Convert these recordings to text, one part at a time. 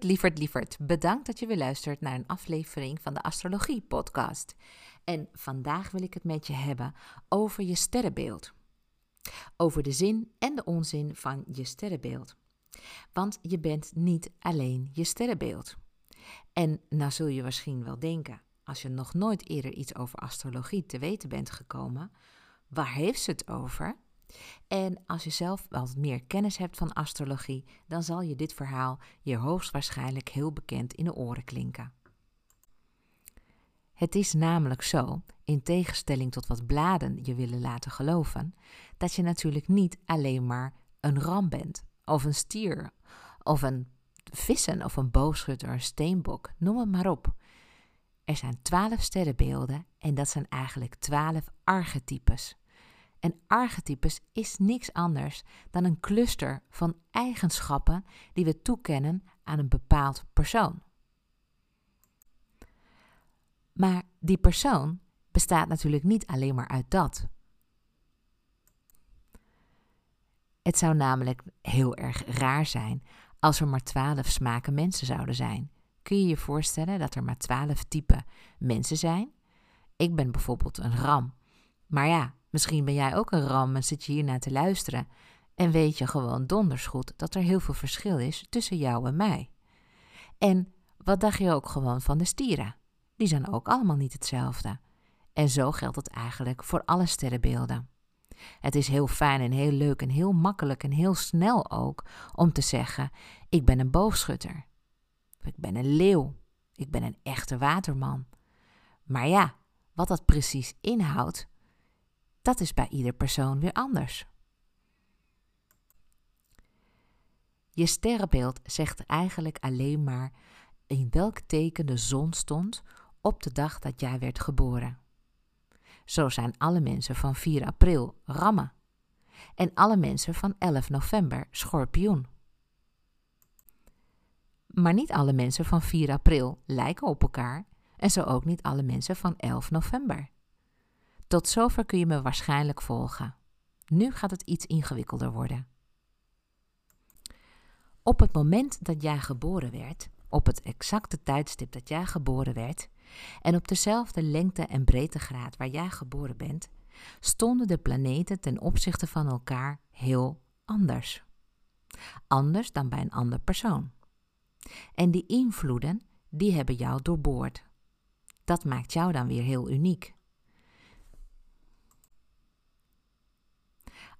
Lieverd, lieverd, bedankt dat je weer luistert naar een aflevering van de Astrologie Podcast. En vandaag wil ik het met je hebben over je sterrenbeeld. Over de zin en de onzin van je sterrenbeeld. Want je bent niet alleen je sterrenbeeld. En nou zul je misschien wel denken, als je nog nooit eerder iets over astrologie te weten bent gekomen, waar heeft ze het over? En als je zelf wat meer kennis hebt van astrologie, dan zal je dit verhaal je hoogstwaarschijnlijk heel bekend in de oren klinken. Het is namelijk zo, in tegenstelling tot wat bladen je willen laten geloven, dat je natuurlijk niet alleen maar een ram bent, of een stier, of een vissen, of een boogschutter, een steenbok, noem het maar op. Er zijn twaalf sterrenbeelden en dat zijn eigenlijk twaalf archetypes. En archetypes is niks anders dan een cluster van eigenschappen die we toekennen aan een bepaald persoon. Maar die persoon bestaat natuurlijk niet alleen maar uit dat. Het zou namelijk heel erg raar zijn als er maar twaalf smaken mensen zouden zijn. Kun je je voorstellen dat er maar twaalf typen mensen zijn? Ik ben bijvoorbeeld een ram. Maar ja, Misschien ben jij ook een ram en zit je hiernaar te luisteren en weet je gewoon donders goed dat er heel veel verschil is tussen jou en mij. En wat dacht je ook gewoon van de stieren? Die zijn ook allemaal niet hetzelfde. En zo geldt het eigenlijk voor alle sterrenbeelden. Het is heel fijn en heel leuk en heel makkelijk en heel snel ook om te zeggen: Ik ben een boogschutter. Ik ben een leeuw. Ik ben een echte waterman. Maar ja, wat dat precies inhoudt, dat is bij ieder persoon weer anders. Je sterrenbeeld zegt eigenlijk alleen maar in welk teken de zon stond op de dag dat jij werd geboren. Zo zijn alle mensen van 4 april rammen en alle mensen van 11 november schorpioen. Maar niet alle mensen van 4 april lijken op elkaar en zo ook niet alle mensen van 11 november. Tot zover kun je me waarschijnlijk volgen. Nu gaat het iets ingewikkelder worden. Op het moment dat jij geboren werd, op het exacte tijdstip dat jij geboren werd, en op dezelfde lengte en breedtegraad waar jij geboren bent, stonden de planeten ten opzichte van elkaar heel anders. Anders dan bij een ander persoon. En die invloeden, die hebben jou doorboord. Dat maakt jou dan weer heel uniek.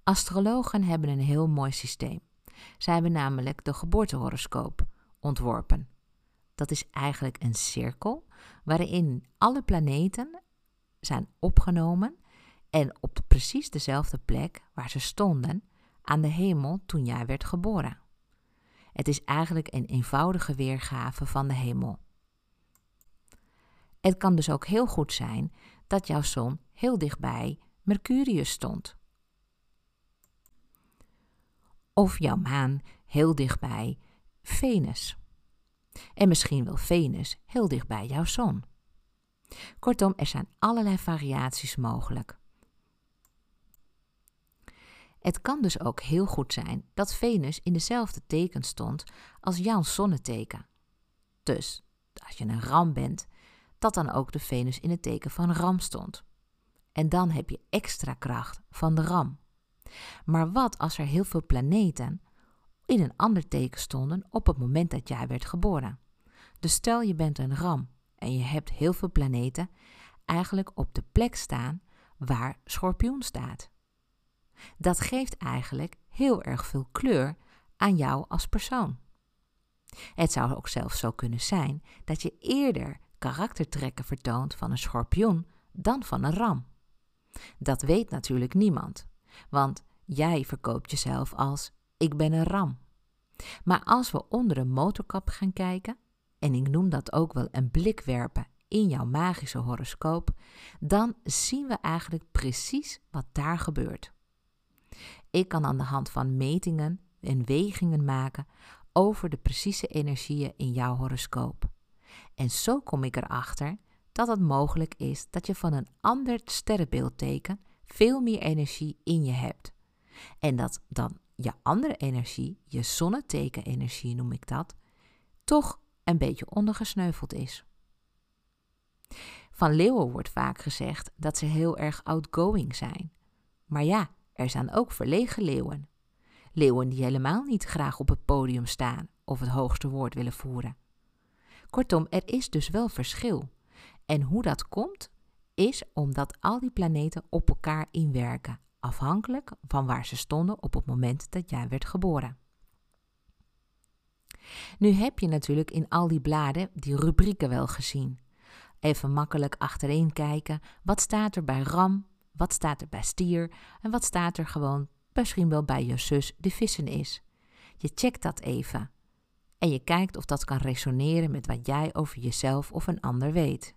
Astrologen hebben een heel mooi systeem. Zij hebben namelijk de geboortehoroscoop ontworpen. Dat is eigenlijk een cirkel waarin alle planeten zijn opgenomen en op precies dezelfde plek waar ze stonden aan de hemel toen jij werd geboren. Het is eigenlijk een eenvoudige weergave van de hemel. Het kan dus ook heel goed zijn dat jouw zon heel dichtbij Mercurius stond of jouw maan heel dichtbij Venus. En misschien wel Venus heel dichtbij jouw zon. Kortom, er zijn allerlei variaties mogelijk. Het kan dus ook heel goed zijn dat Venus in dezelfde teken stond als jouw zonneteken. Dus als je een ram bent, dat dan ook de Venus in het teken van ram stond. En dan heb je extra kracht van de ram. Maar wat als er heel veel planeten in een ander teken stonden op het moment dat jij werd geboren? Dus stel je bent een ram en je hebt heel veel planeten eigenlijk op de plek staan waar schorpioen staat. Dat geeft eigenlijk heel erg veel kleur aan jou als persoon. Het zou ook zelfs zo kunnen zijn dat je eerder karaktertrekken vertoont van een schorpioen dan van een ram. Dat weet natuurlijk niemand. Want jij verkoopt jezelf als ik ben een ram. Maar als we onder een motorkap gaan kijken, en ik noem dat ook wel een blik werpen in jouw magische horoscoop, dan zien we eigenlijk precies wat daar gebeurt. Ik kan aan de hand van metingen en wegingen maken over de precieze energieën in jouw horoscoop. En zo kom ik erachter dat het mogelijk is dat je van een ander sterrenbeeldteken veel meer energie in je hebt. En dat dan je andere energie, je zonneteken-energie noem ik dat, toch een beetje ondergesneuveld is. Van leeuwen wordt vaak gezegd dat ze heel erg outgoing zijn. Maar ja, er zijn ook verlegen leeuwen. Leeuwen die helemaal niet graag op het podium staan of het hoogste woord willen voeren. Kortom, er is dus wel verschil. En hoe dat komt, is omdat al die planeten op elkaar inwerken, afhankelijk van waar ze stonden op het moment dat jij werd geboren. Nu heb je natuurlijk in al die bladen die rubrieken wel gezien. Even makkelijk achterin kijken. Wat staat er bij ram? Wat staat er bij stier? En wat staat er gewoon misschien wel bij je zus de vissen is? Je checkt dat even. En je kijkt of dat kan resoneren met wat jij over jezelf of een ander weet.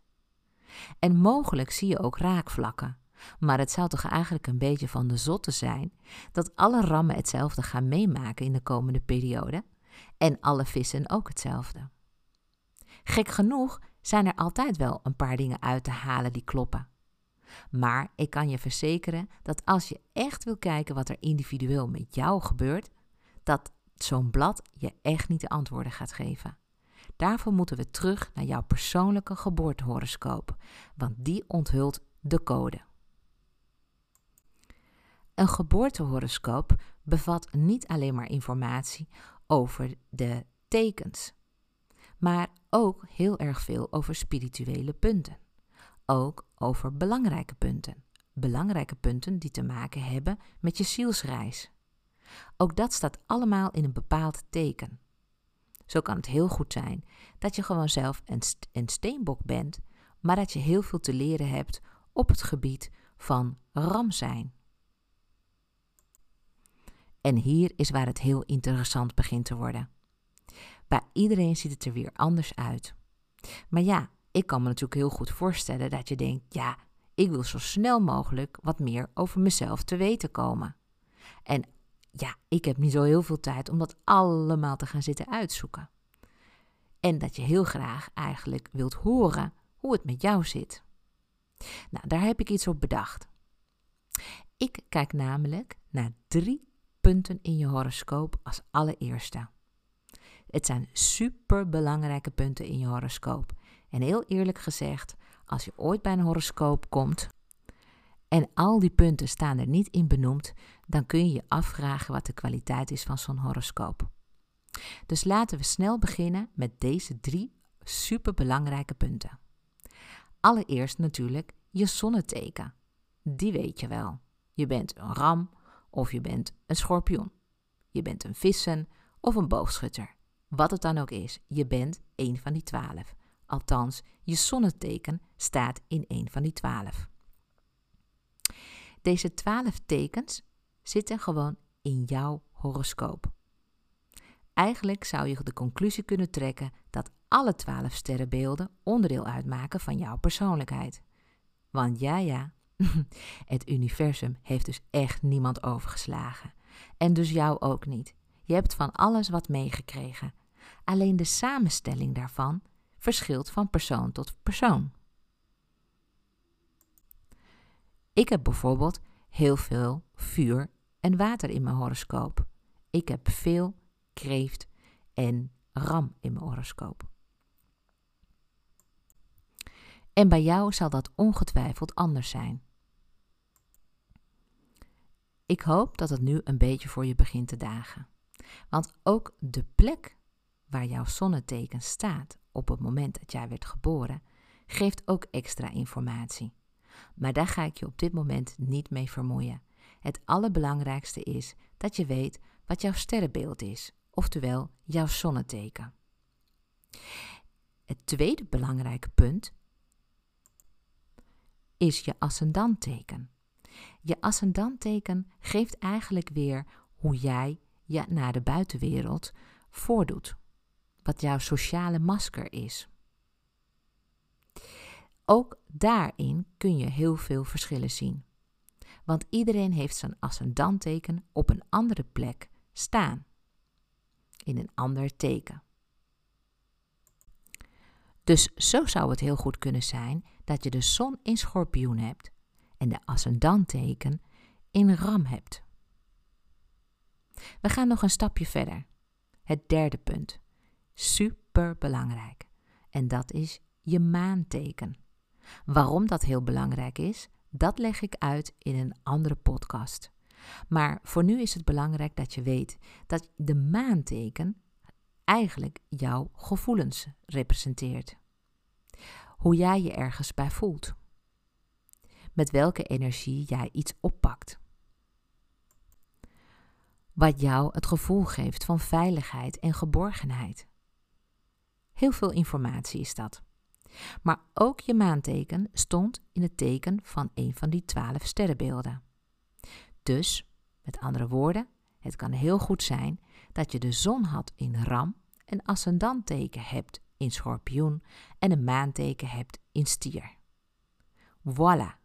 En mogelijk zie je ook raakvlakken. Maar het zou toch eigenlijk een beetje van de zotte zijn dat alle rammen hetzelfde gaan meemaken in de komende periode en alle vissen ook hetzelfde. Gek genoeg zijn er altijd wel een paar dingen uit te halen die kloppen. Maar ik kan je verzekeren dat als je echt wil kijken wat er individueel met jou gebeurt, dat zo'n blad je echt niet de antwoorden gaat geven. Daarvoor moeten we terug naar jouw persoonlijke geboortehoroscoop, want die onthult de code. Een geboortehoroscoop bevat niet alleen maar informatie over de tekens, maar ook heel erg veel over spirituele punten. Ook over belangrijke punten. Belangrijke punten die te maken hebben met je zielsreis. Ook dat staat allemaal in een bepaald teken. Zo kan het heel goed zijn dat je gewoon zelf een, een steenbok bent, maar dat je heel veel te leren hebt op het gebied van ram zijn. En hier is waar het heel interessant begint te worden. Bij iedereen ziet het er weer anders uit. Maar ja, ik kan me natuurlijk heel goed voorstellen dat je denkt: ja, ik wil zo snel mogelijk wat meer over mezelf te weten komen. En ja, ik heb niet zo heel veel tijd om dat allemaal te gaan zitten uitzoeken. En dat je heel graag eigenlijk wilt horen hoe het met jou zit. Nou, daar heb ik iets op bedacht. Ik kijk namelijk naar drie punten in je horoscoop als allereerste. Het zijn super belangrijke punten in je horoscoop. En heel eerlijk gezegd, als je ooit bij een horoscoop komt en al die punten staan er niet in benoemd, dan kun je je afvragen wat de kwaliteit is van zo'n horoscoop. Dus laten we snel beginnen met deze drie superbelangrijke punten. Allereerst natuurlijk je zonneteken. Die weet je wel. Je bent een ram of je bent een schorpioen. Je bent een vissen of een boogschutter. Wat het dan ook is, je bent een van die twaalf. Althans, je zonneteken staat in een van die twaalf. Deze twaalf tekens zitten gewoon in jouw horoscoop. Eigenlijk zou je de conclusie kunnen trekken dat alle twaalf sterrenbeelden onderdeel uitmaken van jouw persoonlijkheid. Want ja, ja, het universum heeft dus echt niemand overgeslagen. En dus jou ook niet. Je hebt van alles wat meegekregen. Alleen de samenstelling daarvan verschilt van persoon tot persoon. Ik heb bijvoorbeeld heel veel vuur en water in mijn horoscoop. Ik heb veel kreeft en ram in mijn horoscoop. En bij jou zal dat ongetwijfeld anders zijn. Ik hoop dat het nu een beetje voor je begint te dagen. Want ook de plek waar jouw zonneteken staat op het moment dat jij werd geboren, geeft ook extra informatie. Maar daar ga ik je op dit moment niet mee vermoeien. Het allerbelangrijkste is dat je weet wat jouw sterrenbeeld is, oftewel jouw zonneteken. Het tweede belangrijke punt is je ascendanteken. Je ascendanteken geeft eigenlijk weer hoe jij je naar de buitenwereld voordoet. Wat jouw sociale masker is. Ook daarin kun je heel veel verschillen zien. Want iedereen heeft zijn ascendanteken op een andere plek staan. In een ander teken. Dus zo zou het heel goed kunnen zijn dat je de zon in schorpioen hebt en de ascendanteken in ram hebt. We gaan nog een stapje verder. Het derde punt. Super belangrijk. En dat is je maanteken. Waarom dat heel belangrijk is, dat leg ik uit in een andere podcast. Maar voor nu is het belangrijk dat je weet dat de maanteken eigenlijk jouw gevoelens representeert. Hoe jij je ergens bij voelt. Met welke energie jij iets oppakt. Wat jou het gevoel geeft van veiligheid en geborgenheid. Heel veel informatie is dat. Maar ook je maanteken stond in het teken van een van die twaalf sterrenbeelden. Dus, met andere woorden, het kan heel goed zijn dat je de zon had in ram, een ascendanteken hebt in schorpioen en een maanteken hebt in stier. Voilà,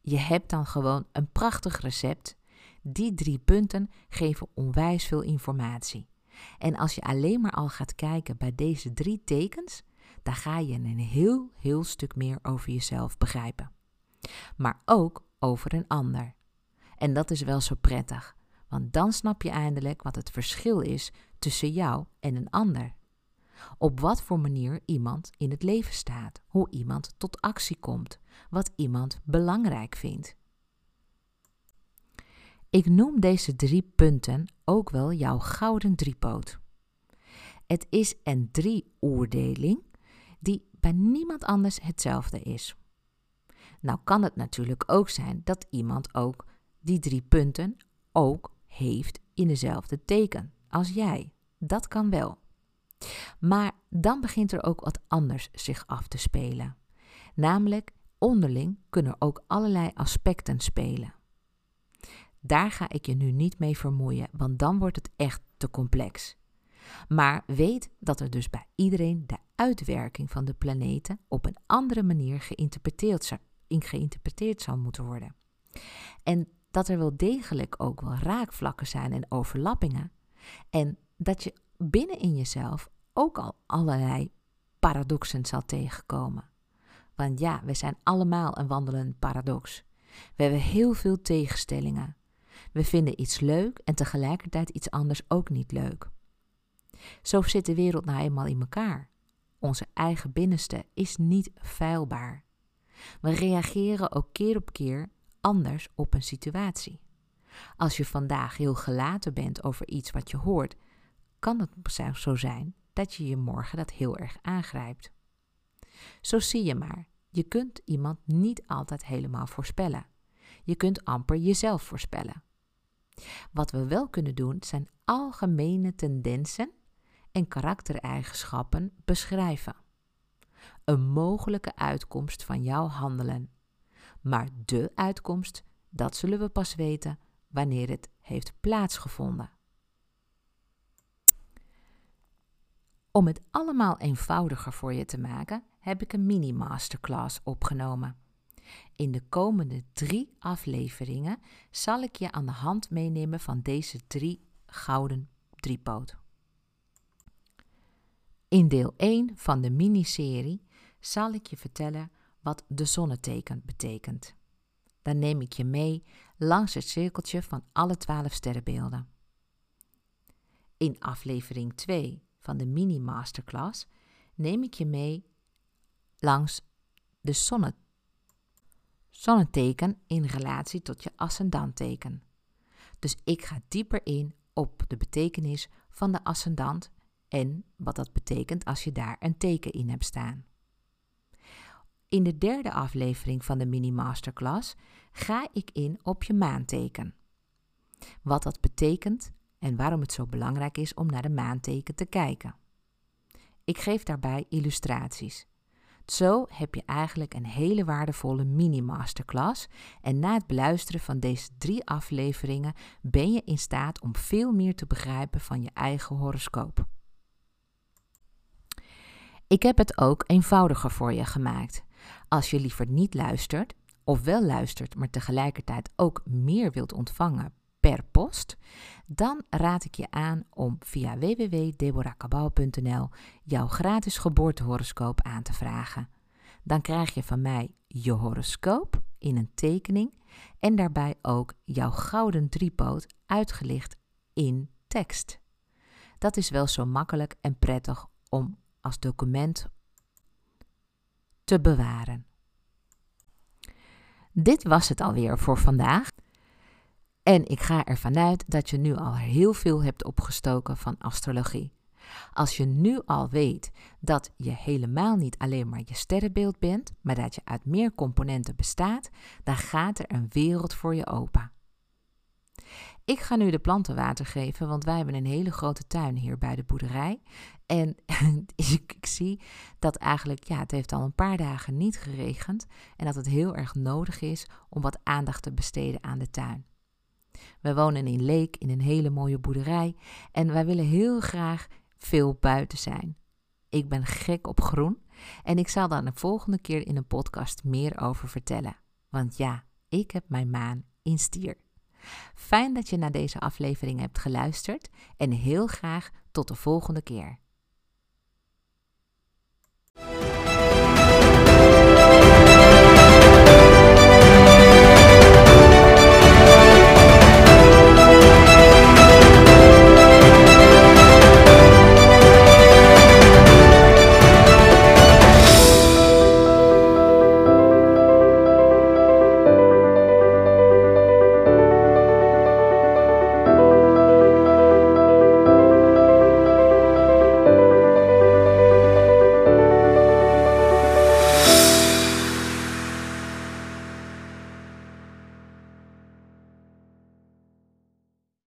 je hebt dan gewoon een prachtig recept. Die drie punten geven onwijs veel informatie. En als je alleen maar al gaat kijken bij deze drie tekens, dan ga je een heel, heel stuk meer over jezelf begrijpen. Maar ook over een ander. En dat is wel zo prettig, want dan snap je eindelijk wat het verschil is tussen jou en een ander. Op wat voor manier iemand in het leven staat, hoe iemand tot actie komt, wat iemand belangrijk vindt. Ik noem deze drie punten ook wel jouw gouden driepoot. Het is een drieoordeling die bij niemand anders hetzelfde is. Nou kan het natuurlijk ook zijn dat iemand ook die drie punten ook heeft in dezelfde teken als jij. Dat kan wel. Maar dan begint er ook wat anders zich af te spelen. Namelijk, onderling kunnen ook allerlei aspecten spelen. Daar ga ik je nu niet mee vermoeien, want dan wordt het echt te complex. Maar weet dat er dus bij iedereen de uitwerking van de planeten op een andere manier geïnterpreteerd zou, geïnterpreteerd zou moeten worden. En dat er wel degelijk ook wel raakvlakken zijn en overlappingen. En dat je binnen in jezelf ook al allerlei paradoxen zal tegenkomen. Want ja, we zijn allemaal een wandelend paradox. We hebben heel veel tegenstellingen. We vinden iets leuk en tegelijkertijd iets anders ook niet leuk. Zo zit de wereld nou eenmaal in elkaar. Onze eigen binnenste is niet feilbaar. We reageren ook keer op keer anders op een situatie. Als je vandaag heel gelaten bent over iets wat je hoort, kan het zo zijn dat je je morgen dat heel erg aangrijpt. Zo zie je maar, je kunt iemand niet altijd helemaal voorspellen. Je kunt amper jezelf voorspellen. Wat we wel kunnen doen zijn algemene tendensen en karaktereigenschappen beschrijven. Een mogelijke uitkomst van jouw handelen. Maar de uitkomst, dat zullen we pas weten wanneer het heeft plaatsgevonden. Om het allemaal eenvoudiger voor je te maken, heb ik een mini-masterclass opgenomen. In de komende drie afleveringen zal ik je aan de hand meenemen van deze drie gouden driepoot. In deel 1 van de miniserie zal ik je vertellen wat de zonneteken betekent. Dan neem ik je mee langs het cirkeltje van alle twaalf sterrenbeelden. In aflevering 2 van de mini-masterclass neem ik je mee langs de zonne, zonneteken in relatie tot je ascendanteken. Dus ik ga dieper in op de betekenis van de ascendant en wat dat betekent als je daar een teken in hebt staan. In de derde aflevering van de mini-masterclass ga ik in op je maanteken. Wat dat betekent en waarom het zo belangrijk is om naar de maanteken te kijken. Ik geef daarbij illustraties. Zo heb je eigenlijk een hele waardevolle mini-masterclass en na het beluisteren van deze drie afleveringen ben je in staat om veel meer te begrijpen van je eigen horoscoop. Ik heb het ook eenvoudiger voor je gemaakt. Als je liever niet luistert, of wel luistert, maar tegelijkertijd ook meer wilt ontvangen per post, dan raad ik je aan om via www.deborahkabau.nl jouw gratis geboortehoroscoop aan te vragen. Dan krijg je van mij je horoscoop in een tekening en daarbij ook jouw gouden driepoot uitgelicht in tekst. Dat is wel zo makkelijk en prettig om als document te bewaren. Dit was het alweer voor vandaag. En ik ga ervan uit dat je nu al heel veel hebt opgestoken van astrologie. Als je nu al weet dat je helemaal niet alleen maar je sterrenbeeld bent, maar dat je uit meer componenten bestaat, dan gaat er een wereld voor je open. Ik ga nu de planten water geven, want wij hebben een hele grote tuin hier bij de boerderij. En ik, zie dat eigenlijk, ja, het heeft al een paar dagen niet geregend. En dat het heel erg nodig is om wat aandacht te besteden aan de tuin. We wonen in Leek in een hele mooie boerderij. En wij willen heel graag veel buiten zijn. Ik ben gek op groen. En ik zal daar de volgende keer in een podcast meer over vertellen. Want ja, ik heb mijn maan in stier. Fijn dat je naar deze aflevering hebt geluisterd en heel graag tot de volgende keer.